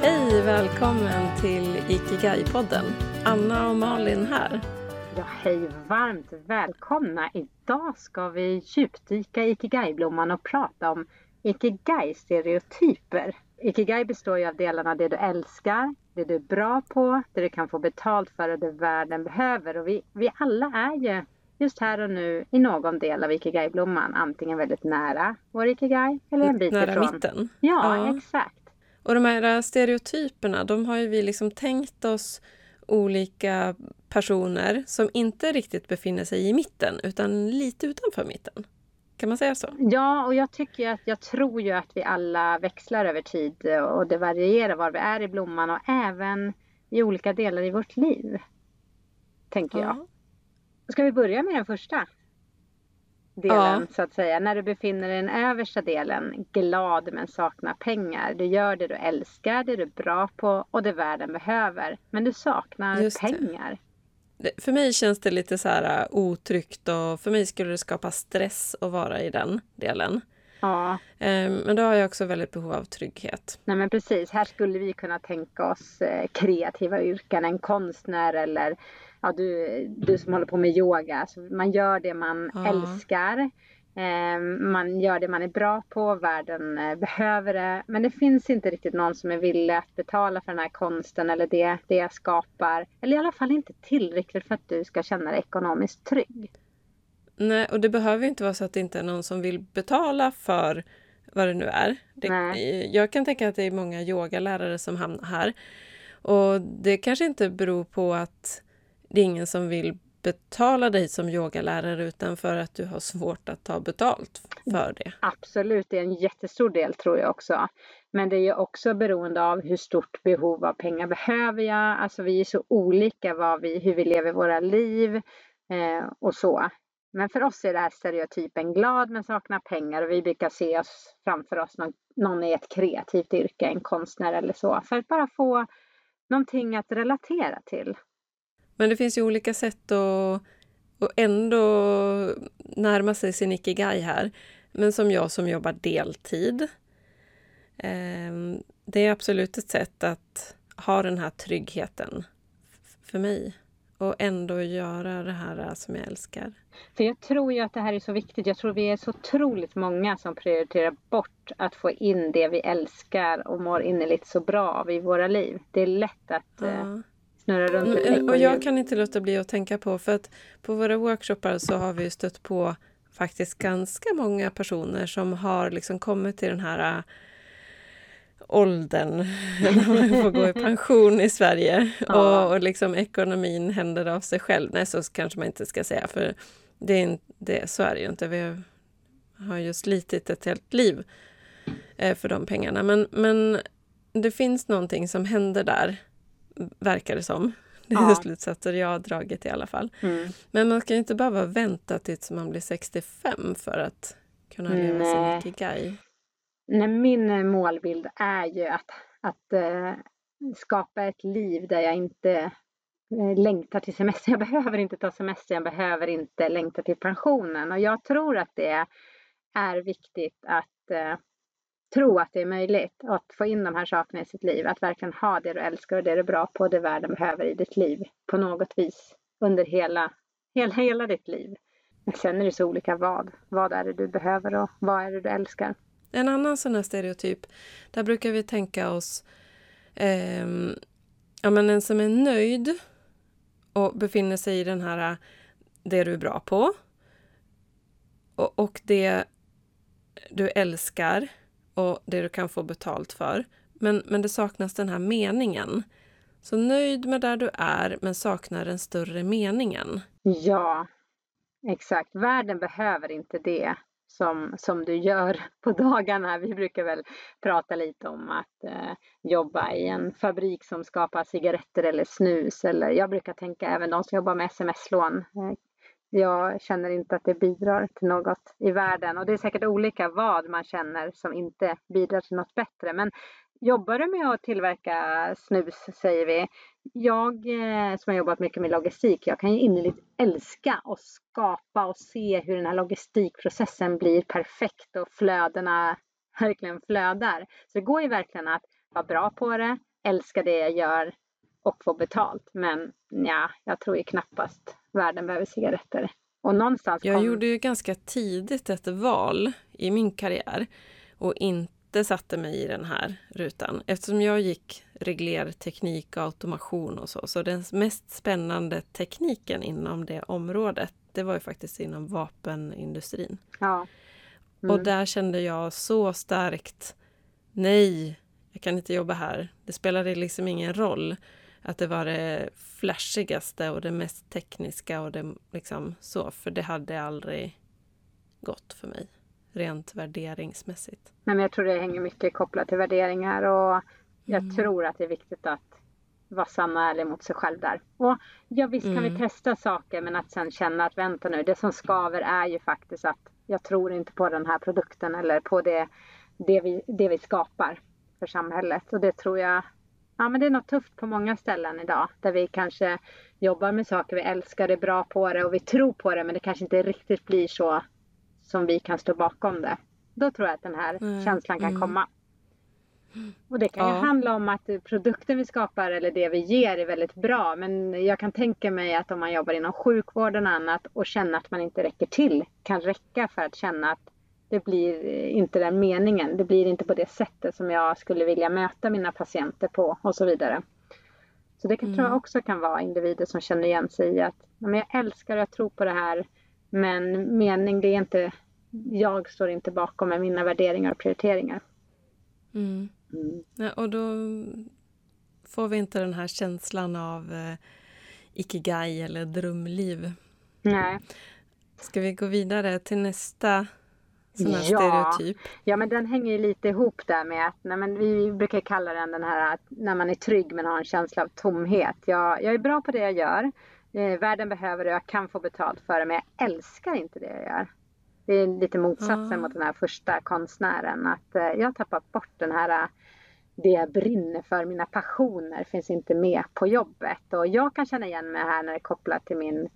Hej, välkommen till Ikigai-podden. Anna och Malin här. Ja, hej, varmt välkomna. Idag ska vi djupdyka i Ikigai-blomman och prata om Ikigai-stereotyper. Ikigai består ju av delarna det du älskar, det du är bra på, det du kan få betalt för och det världen behöver. Och vi, vi alla är ju just här och nu i någon del av Ikigai-blomman. Antingen väldigt nära vår Ikigai eller en bit Nära ifrån. mitten. Ja, Ja. exakt. Och de här stereotyperna, de har ju vi liksom tänkt oss olika personer som inte riktigt befinner sig i mitten, utan lite utanför mitten. Kan man säga så? Ja, och jag tycker att jag tror ju att vi alla växlar över tid och det varierar var vi är i blomman och även i olika delar i vårt liv. Tänker jag. Ska vi börja med den första delen Ja. så att säga. När du befinner dig i den översta delen, glad men saknar pengar. Du gör det du älskar, det du är bra på och det världen behöver. Men du saknar Just pengar. Det- För mig känns det lite så här äh, otryggt och för mig skulle det skapa stress att vara i den delen. Ja, Ehm, Men då har jag också väldigt behov av trygghet. nej men precis. Här skulle vi kunna tänka oss eh, kreativa yrken, en konstnär eller ja, du, du som håller på med yoga. Så man gör det man Ja. älskar. Eh, man gör det man är bra på, världen eh, behöver det. Men det finns inte riktigt någon som är villig att betala för den här konsten eller det, det jag skapar. Eller i alla fall inte tillräckligt för att du ska känna dig ekonomiskt trygg. Nej, och det behöver ju inte vara så att det inte är någon som vill betala för vad det nu är. Det, Nej. jag kan tänka att det är många yogalärare som hamnar här. Och det kanske inte beror på att det är ingen som vill betala dig som yogalärare utan för att du har svårt att ta betalt för det. Absolut, det är en jättestor del tror jag också. Men det är ju också beroende av hur stort behov av pengar behöver jag. Alltså vi är så olika vad vi, hur vi lever våra liv eh, och så. Men för oss är det här stereotypen glad men saknar pengar och vi brukar se oss framför oss någon, någon i ett kreativt yrke, en konstnär eller så. För att bara få någonting att relatera till. Men det finns ju olika sätt att, att ändå närma sig sin ikigai här. Men som jag som jobbar deltid. ehm, Det är absolut ett sätt att ha den här tryggheten för mig. Och ändå göra det här som jag älskar. För jag tror ju att det här är så viktigt. Jag tror vi är så otroligt många som prioriterar bort att få in det vi älskar och mår innerligt så bra av i våra liv. Det är lätt att eh, Ja. Snurra runt ett Men, och jag kan inte låta bli att tänka på, för att på våra workshoppar så har vi stött på faktiskt ganska många personer som har liksom kommit till den här äh, åldern när man får gå i pension i Sverige Ja. och, och liksom ekonomin händer av sig själv. Nej, så kanske man inte ska säga, för det är, inte- det, så är det ju inte. Vi har ju slitit ett helt liv eh, för de pengarna. Men, men det finns någonting som händer där, verkar det som. Det är Ja. slutsatser jag har dragit i alla fall. Mm. Men man ska inte behöva vänta tills man blir 65 för att kunna leva Nej. sin ikigai. Nej, min eh, målbild är ju att, att eh, skapa ett liv där jag inte eh, längtar till semester. Jag behöver inte ta semester, jag behöver inte längta till pensionen. Och jag tror att det är viktigt att eh, tro att det är möjligt att få in de här sakerna i sitt liv. Att verkligen ha det du älskar och det du är bra på, det världen behöver i ditt liv på något vis under hela, hela, hela ditt liv. Men sen är det så olika vad. Vad är det du behöver och vad är det du älskar? En annan sån här stereotyp, där brukar vi tänka oss eh, ja, men en som är nöjd och befinner sig i den här det du är bra på och, och det du älskar och det du kan få betalt för. Men, men det saknas den här meningen. Så nöjd med där du är men saknar den större meningen. Ja, exakt. Världen behöver inte det som, som du gör på dagarna. Vi brukar väl prata lite om att eh, jobba i en fabrik som skapar cigaretter eller snus. Eller jag brukar tänka även de som jobbar med sms-lån. Eh, jag känner inte att det bidrar till något i världen. Och det är säkert olika vad man känner som inte bidrar till något bättre. Men jobbar du med att tillverka snus, säger vi. Jag eh, som har jobbat mycket med logistik, jag kan ju innerligt älska och skapa och se hur den här logistikprocessen blir perfekt och flödena verkligen flödar. Så det går ju verkligen att vara bra på det, älska det jag gör och få betalt. Men ja, jag tror ju knappast världen behöver cigaretter. Och någonstans Jag kom... gjorde ju ganska tidigt ett val i min karriär och inte satte mig i den här rutan. Eftersom jag gick reglerteknik och automation och så, så den mest spännande tekniken inom det området, det var ju faktiskt inom vapenindustrin. Ja. Mm. Och där kände jag så starkt, nej, jag kan inte jobba här. Det spelade liksom ingen roll att det var det flashigaste och det mest tekniska och det liksom så, för det hade aldrig gått för mig rent värderingsmässigt. Nej, men jag tror det hänger mycket kopplat till värderingar och jag mm. tror att det är viktigt att vara sann och ärlig mot sig själv där. Och ja, visst kan mm. vi testa saker men att sen känna att vänta nu, det som skaver är ju faktiskt att jag tror inte på den här produkten eller på det, det, vi, det vi skapar för samhället. Och det tror jag ja, men det är något tufft på många ställen idag där vi kanske jobbar med saker vi älskar, är bra på det och vi tror på det men det kanske inte riktigt blir så som vi kan stå bakom det. Då tror jag att den här mm. känslan kan mm. komma. Och det kan ju handla om att produkten vi skapar eller det vi ger är väldigt bra. Men jag kan tänka mig att om man jobbar inom sjukvården och annat och känner att man inte räcker till kan räcka för att känna att det blir inte den meningen. Det blir inte på det sättet som jag skulle vilja möta mina patienter på och så vidare. Så det kan, mm. tror jag mm. också kan vara individer som känner igen sig i att men jag älskar och jag tror på det här men mening det är inte, jag står inte bakom med mina värderingar och prioriteringar. Mm. Mm. Ja, och då får vi inte den här känslan av eh, ikigai eller drömliv. Nej. Ska vi gå vidare till nästa sån här ja. stereotyp? Ja, men den hänger ju lite ihop där med att nej, men vi brukar kalla den den här att när man är trygg men har en känsla av tomhet. Jag, jag är bra på det jag gör. Eh, världen behöver det och jag kan få betalt för det men jag älskar inte det jag gör. Det är lite motsatsen mm. mot den här första konstnären. Att eh, jag har tappat bort den här det jag brinner för, mina passioner finns inte med på jobbet. Och jag kan känna igen mig här när det är kopplat till min,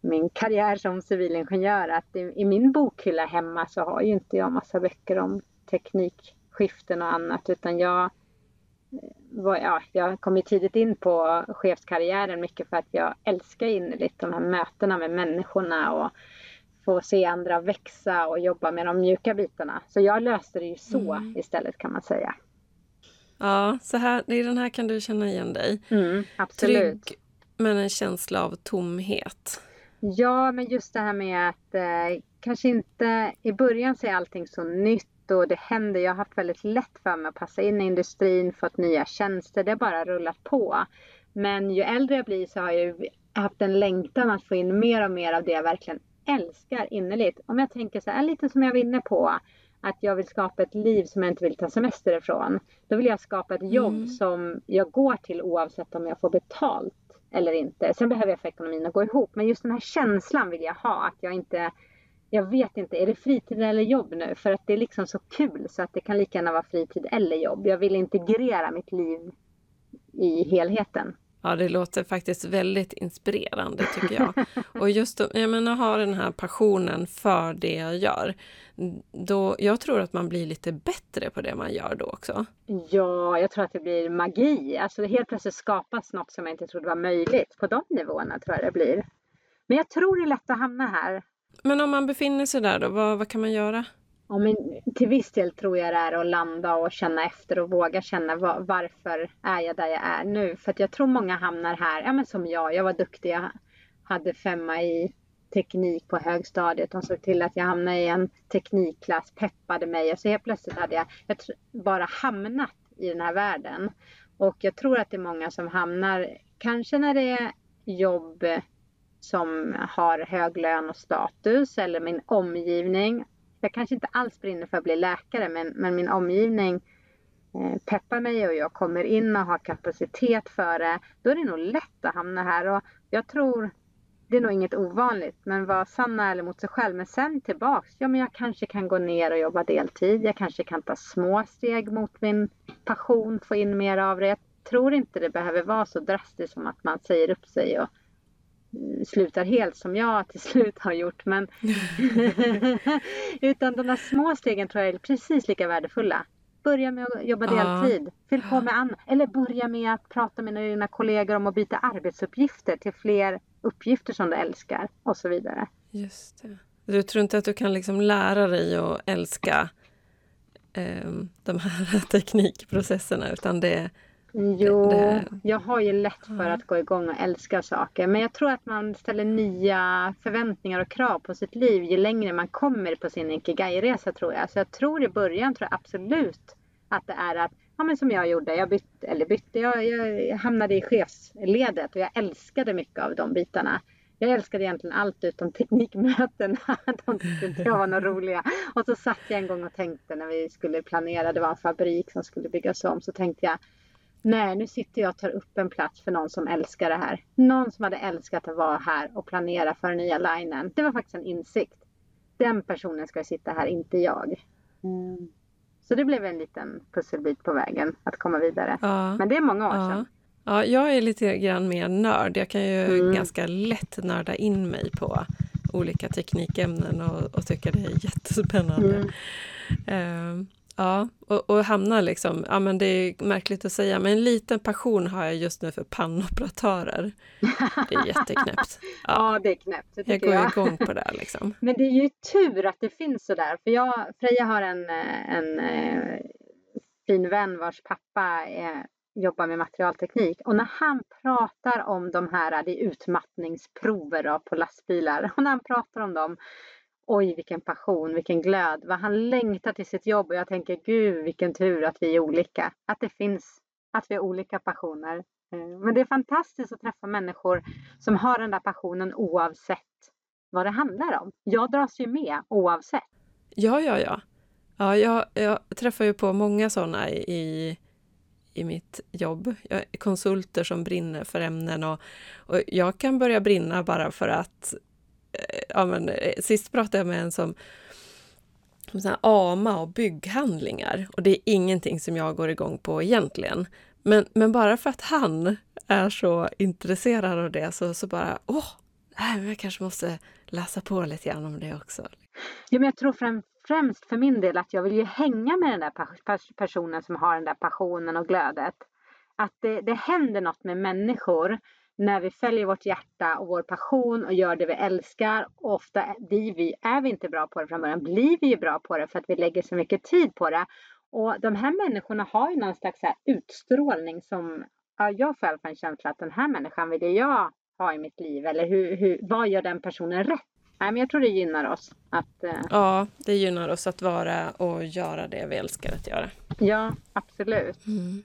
min karriär som civilingenjör. Att i, i min bokhylla hemma så har ju inte jag massa böcker om teknikskiften och annat. Utan jag, eh, var, ja, jag kom ju tidigt in på chefskarriären mycket för att jag älskar innerligt de här mötena med människorna och få se andra växa och jobba med de mjuka bitarna. Så jag löste det ju så mm. istället kan man säga. Ja, så här, i den här kan du känna igen dig. Mm, absolut. Trygg men en känsla av tomhet. Ja, men just det här med att eh, kanske inte i början så är allting så nytt och det händer. Jag har haft väldigt lätt för mig att passa in i industrin, fått nya tjänster. Det har bara rullat på. Men ju äldre jag blir så har jag haft en längtan att få in mer och mer av det jag verkligen älskar innerligt. Om jag tänker så här, lite som jag var inne på, att jag vill skapa ett liv som jag inte vill ta semester ifrån. Då vill jag skapa ett jobb mm. som jag går till oavsett om jag får betalt eller inte. Sen behöver jag få ekonomin att gå ihop. Men just den här känslan vill jag ha. Att jag inte, jag vet inte, är det fritid eller jobb nu? För att det är liksom så kul så att det kan lika gärna vara fritid eller jobb. Jag vill integrera mitt liv i helheten. Ja, det låter faktiskt väldigt inspirerande tycker jag. Och just jag menar, ha den här passionen för det jag gör. Då, jag tror att man blir lite bättre på det man gör då också. Ja, jag tror att det blir magi. Alltså det helt plötsligt skapas något som jag inte trodde var möjligt. På de nivåerna tror jag det blir. Men jag tror det är lätt att hamna här. Men om man befinner sig där då, vad, vad kan man göra? Ja, men till viss del tror jag det är att landa och känna efter och våga känna var, varför är jag där jag är nu. För att jag tror många hamnar här, ja men som jag, jag var duktig, jag hade femma i teknik på högstadiet. De såg till att jag hamnade i en teknikklass, peppade mig och så helt plötsligt hade jag, jag bara hamnat i den här världen. Och jag tror att det är många som hamnar, kanske när det är jobb som har hög lön och status eller min omgivning jag kanske inte alls brinner för att bli läkare men, men min omgivning eh, peppar mig och jag kommer in och har kapacitet för det. Då är det nog lätt att hamna här och jag tror det är nog inget ovanligt, men var sann och ärlig mot sig själv. Men sen tillbaks, ja men jag kanske kan gå ner och jobba deltid. Jag kanske kan ta små steg mot min passion, få in mer av det. Jag tror inte det behöver vara så drastiskt som att man säger upp sig och slutar helt som jag till slut har gjort. Men Utan de där små stegen tror jag är precis lika värdefulla. Börja med att jobba deltid. Fyll på med annat. Eller börja med att prata med dina kollegor om att byta arbetsuppgifter till fler uppgifter som du älskar och så vidare. Just det. Du tror inte att du kan liksom lära dig att älska eh, de här teknikprocesserna utan det Jo, jag har ju lätt för att gå igång och älska saker. Men jag tror att man ställer nya förväntningar och krav på sitt liv ju längre man kommer på sin ikigai-resa tror jag. Så jag tror i början tror jag absolut att det är att, ja men som jag gjorde, jag bytte, eller bytte, jag, jag hamnade i chefsledet och jag älskade mycket av de bitarna. Jag älskade egentligen allt utom teknikmötena. De tyckte inte jag var några roliga. Och så satt jag en gång och tänkte när vi skulle planera, det var en fabrik som skulle byggas om, så tänkte jag Nej, nu sitter jag och tar upp en plats för någon som älskar det här. Någon som hade älskat att vara här och planera för den nya linen. Det var faktiskt en insikt. Den personen ska sitta här, inte jag. Mm. Så det blev en liten pusselbit på vägen att komma vidare. Ja. Men det är många år ja. sedan. Ja, jag är lite grann mer nörd. Jag kan ju mm. ganska lätt nörda in mig på olika teknikämnen och, och tycka det är jättespännande. Mm. Uh, Ja, och, och hamna liksom, ja men det är märkligt att säga, men en liten passion har jag just nu för pannoperatörer. Det är jätteknäppt. Ja, ja det är knäppt. Det jag går jag. igång på det liksom. Men det är ju tur att det finns sådär, för jag, Freja har en, en, eh, fin vän vars pappa är, jobbar med materialteknik och när han pratar om de här, det är utmattningsprover på lastbilar, och när han pratar om dem oj vilken passion, vilken glöd, vad han längtar till sitt jobb och jag tänker gud vilken tur att vi är olika, att det finns, att vi har olika passioner. Eh, men det är fantastiskt att träffa människor som har den där passionen oavsett vad det handlar om. Jag dras ju med oavsett. Ja, ja, ja. ja jag, jag träffar ju på många sådana i, i mitt jobb. Jag konsulter som brinner för ämnen och, och jag kan börja brinna bara för att Eh, ja, men, eh, sist pratade jag med en som som AMA och bygghandlingar och det är ingenting som jag går igång på egentligen. Men, men bara för att han är så intresserad av det så, så bara, åh, nej, jag kanske måste läsa på lite grann om det också. Ja, men jag tror främst för min del att jag vill ju hänga med den där personen som har den där passionen och glödet. Att det, det händer något med människor när vi följer vårt hjärta och vår passion och gör det vi älskar. Ofta blir vi, är vi inte bra på det från början, blir vi ju bra på det för att vi lägger så mycket tid på det. Och de här människorna har ju någon slags utstrålning som ja, jag själv har en känsla att den här människan vill jag ha i mitt liv. Eller hur, hur, vad gör den personen rätt? Nej, men jag tror det gynnar oss. Att, eh... Ja, det gynnar oss att vara och göra det vi älskar att göra. Ja, absolut. Mm.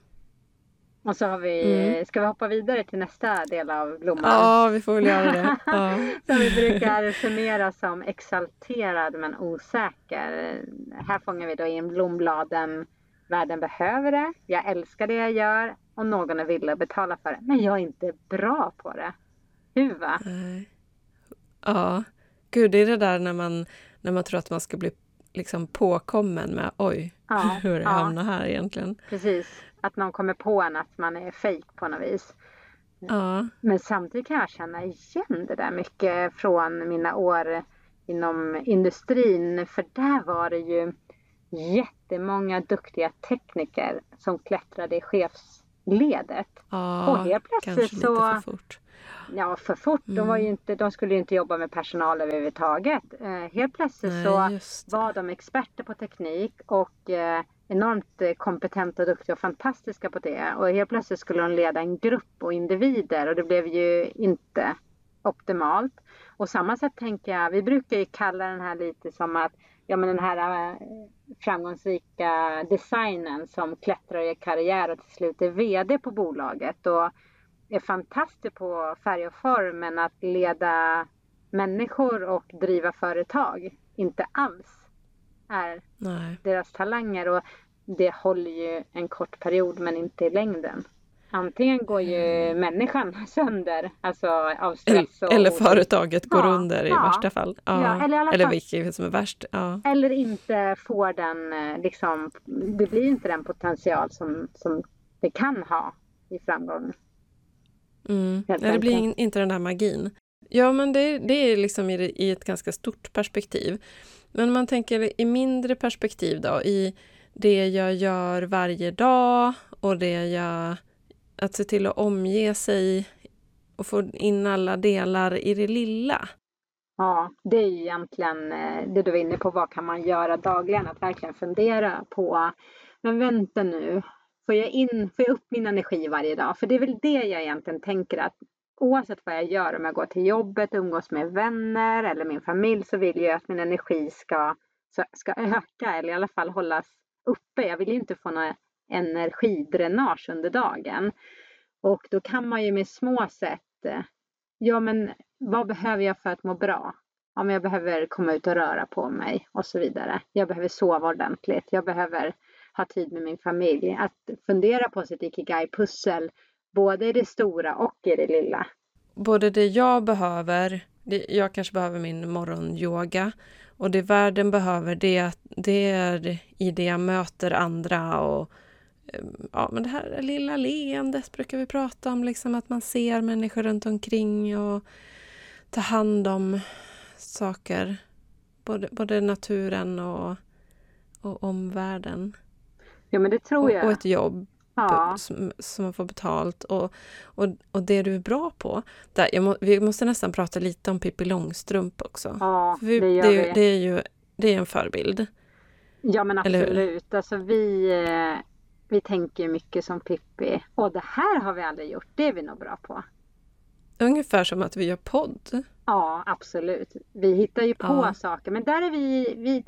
Och så har vi, mm. ska vi hoppa vidare till nästa del av blomman? Ja, vi får väl göra det. Ja. som vi brukar summera som exalterad men osäker. Här fångar vi då in blombladen Världen behöver det, jag älskar det jag gör och någon är villig att betala för det. Men jag är inte bra på det. Hur va? Ja, gud det är det där när man, när man tror att man ska bli liksom påkommen med oj, ja, hur jag ja. hamnar här egentligen. Precis. Att någon kommer på en att man är fejk på något vis. Ja. Men samtidigt kan jag känna igen det där mycket från mina år inom industrin. För där var det ju jättemånga duktiga tekniker som klättrade i chefsledet. Ja, och helt plötsligt kanske lite så, för fort. Ja, för fort. Mm. De, var ju mm. inte, de skulle ju inte jobba med personal överhuvudtaget. Eh, helt plötsligt Nej, så var de experter på teknik och eh, enormt eh, kompetenta och duktiga och fantastiska på det. Och helt plötsligt skulle de leda en grupp och individer och det blev ju inte optimalt. Och samma sätt tänker jag, vi brukar ju kalla den här lite som att ja men den här äh, framgångsrika designen som klättrar i karriär och till slut är VD på bolaget och är fantastisk på färg och form men att leda människor och driva företag inte alls är Nej. deras talanger och det håller ju en kort period men inte i längden. Antingen går ju mm. människan sönder, alltså av stress. Och eller företaget går ja, under i ja, värsta fall. Ja, eller, eller vilket som är värst. Eller inte får den, eh, liksom, det blir inte den potential som, som det kan ha i framgång. Mm. Nej, det blir inte den där magin. Ja, men det, det är liksom i, i ett ganska stort perspektiv. Men om man tänker i mindre perspektiv då, i det jag gör varje dag och det jag... Att se till att omge sig och få in alla delar i det lilla. Ja, det är ju egentligen eh, det du var inne på. Vad kan man göra dagligen? Att verkligen fundera på, men vänta nu, får jag, in, får jag upp min energi varje dag? För det är väl det jag egentligen tänker att oavsett vad jag gör, om jag går till jobbet, umgås med vänner eller min familj, så vill jag att min energi ska, ska öka eller i alla fall hållas uppe. Jag vill ju inte få några energidränage under dagen. Och då kan man ju med små sätt, eh, ja men vad behöver jag för att må bra? Ja, men jag behöver komma ut och röra på mig och så vidare. Jag behöver sova ordentligt. Jag behöver ha tid med min familj. Att fundera på sitt ikigai-pussel, både i det stora och i det lilla. Både det jag behöver, det, jag kanske behöver min morgonyoga och det världen behöver det, det är i det jag möter andra och ja, men det här lilla leendet brukar vi prata om, liksom att man ser människor runt omkring och tar hand om saker, både, både naturen och, och omvärlden. Ja, men det tror jag. Och, och ett jobb ja. som, som man får betalt. Och, och, och det du är bra på. Där, må, vi måste nästan prata lite om Pippi Långstrump också. Ja, vi, det gör det, vi. Det är ju det är en förebild. Ja, men absolut. Alltså, vi, eh, vi tänker mycket som Pippi. Och det här har vi aldrig gjort. Det är vi nog bra på. Ungefär som att vi gör podd. Ja, absolut. Vi hittar ju på ja. saker, men där är vi, vi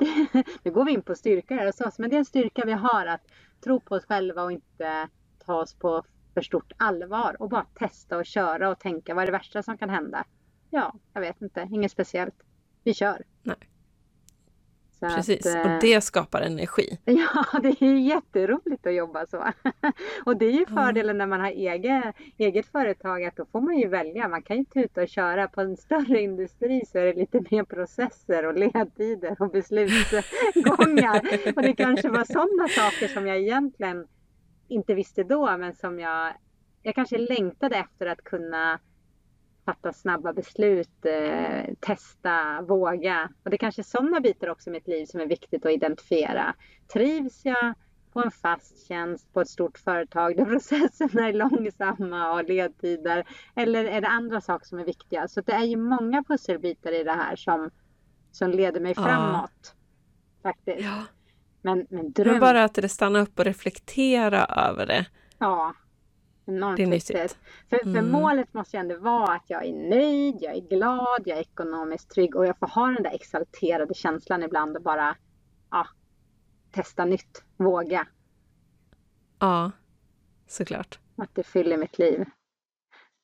nu går vi in på styrka här hos oss, men det är en styrka vi har att tro på oss själva och inte ta oss på för stort allvar och bara testa och köra och tänka vad är det värsta som kan hända? Ja, jag vet inte, inget speciellt. Vi kör. Nej. Så Precis, att, och eh, det skapar energi. Ja, det är ju jätteroligt att jobba så. Och det är ju fördelen när man har eget, eget företag att då får man ju välja. Man kan ju tuta och köra. På en större industri så är det lite mer processer och ledtider och beslutsgångar. och det kanske var sådana saker som jag egentligen inte visste då, men som jag, jag kanske längtade efter att kunna fatta snabba beslut, eh, testa, våga. Och det kanske är sådana bitar också i mitt liv som är viktigt att identifiera. Trivs jag på en fast tjänst på ett stort företag där processerna är långsamma och ledtider? Eller är det andra saker som är viktiga? Så det är ju många pusselbitar i det här som, som leder mig framåt. Ja. Faktiskt. Ja. Men, men dröm... Men bara att det stanna upp och reflektera över det. Ja, Enormt det är nyttigt. För, mm. för målet måste ju ändå vara att jag är nöjd, jag är glad, jag är ekonomiskt trygg och jag får ha den där exalterade känslan ibland och bara ja, testa nytt, våga. Ja, såklart. Att det fyller mitt liv.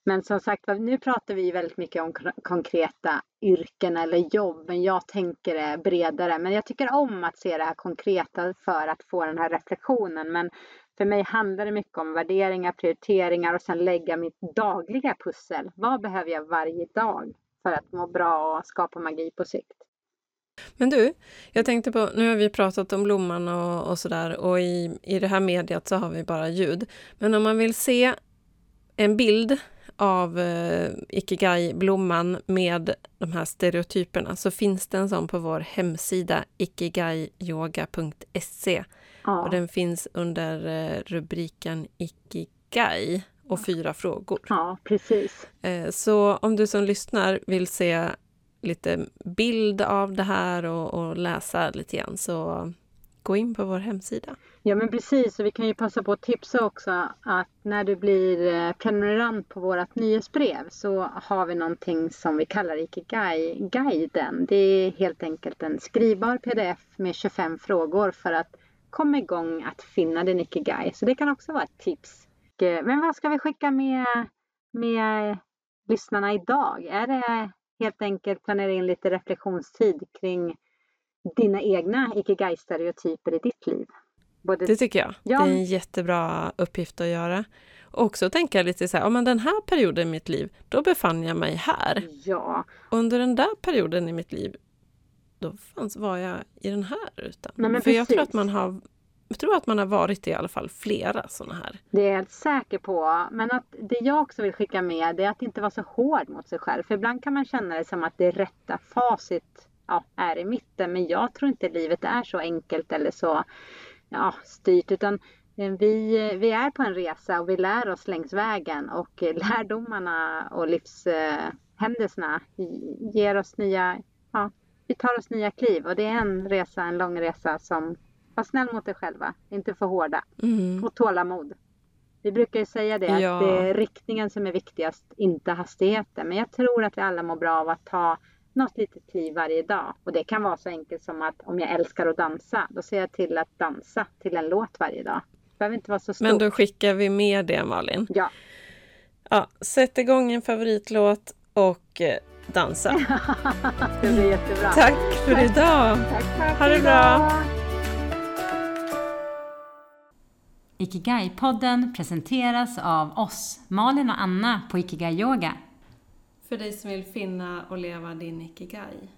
Men som sagt nu pratar vi väldigt mycket om konkreta yrken eller jobb, men jag tänker det bredare. Men jag tycker om att se det här konkreta för att få den här reflektionen. Men för mig handlar det mycket om värderingar, prioriteringar och sen lägga mitt dagliga pussel. Vad behöver jag varje dag för att må bra och skapa magi på sikt? Men du, jag tänkte på, nu har vi pratat om blomman och, och sådär och i, i det här mediet så har vi bara ljud. Men om man vill se en bild av eh, Ikigai-blomman med de här stereotyperna så finns det en sån på vår hemsida ikigaiyoga.se Ja. Och den finns under eh, rubriken Ikigai och fyra frågor. Ja, precis. Eh, så om du som lyssnar vill se lite bild av det här och, och läsa lite grann så gå in på vår hemsida. Ja men precis, och vi kan ju passa på att tipsa också att när du blir eh, prenumerant på vårt nyhetsbrev så har vi någonting som vi kallar Ikigai-guiden. Det är helt enkelt en skrivbar pdf med 25 frågor för att kom igång att finna din ikigai. Så det kan också vara ett tips. Eh, men vad ska vi skicka med, med lyssnarna idag? Är det helt enkelt planera in lite reflektionstid kring dina egna ikigai-stereotyper i ditt liv? Både... Det tycker jag. Ja. Det är en jättebra uppgift att göra. Och också tänka lite så här, om den här perioden i mitt liv, då befann jag mig här. Ja. Under den där perioden i mitt liv, då fanns, var jag i den här rutan. Nej, För precis. jag tror att man har jag tror att man har varit i alla fall flera sådana här. Det är jag helt säker på. Men att det jag också vill skicka med är att inte vara så hård mot sig själv. För ibland kan man känna det som att det rätta facit ja, är i mitten. Men jag tror inte livet är så enkelt eller så ja, styrt utan vi, vi är på en resa och vi lär oss längs vägen och lärdomarna och livshändelserna ger oss nya, vi tar oss nya kliv och det är en resa, en lång resa som var snäll mot dig själva, inte för hårda mm. och tålamod. Vi brukar ju säga det, ja. att det är riktningen som är viktigast, inte hastigheten. Men jag tror att vi alla mår bra av att ta något litet kliv varje dag. Och det kan vara så enkelt som att om jag älskar att dansa, då ser jag till att dansa till en låt varje dag. Det behöver inte vara så stort. Men då skickar vi med det Malin. Ja. ja sätt igång en favoritlåt och eh, dansa. det blir jättebra. Tack för idag. Tack, tack ha det bra. Ikigai-podden presenteras av oss, Malin och Anna på Ikigai Yoga. För dig som vill finna och leva din Ikigai.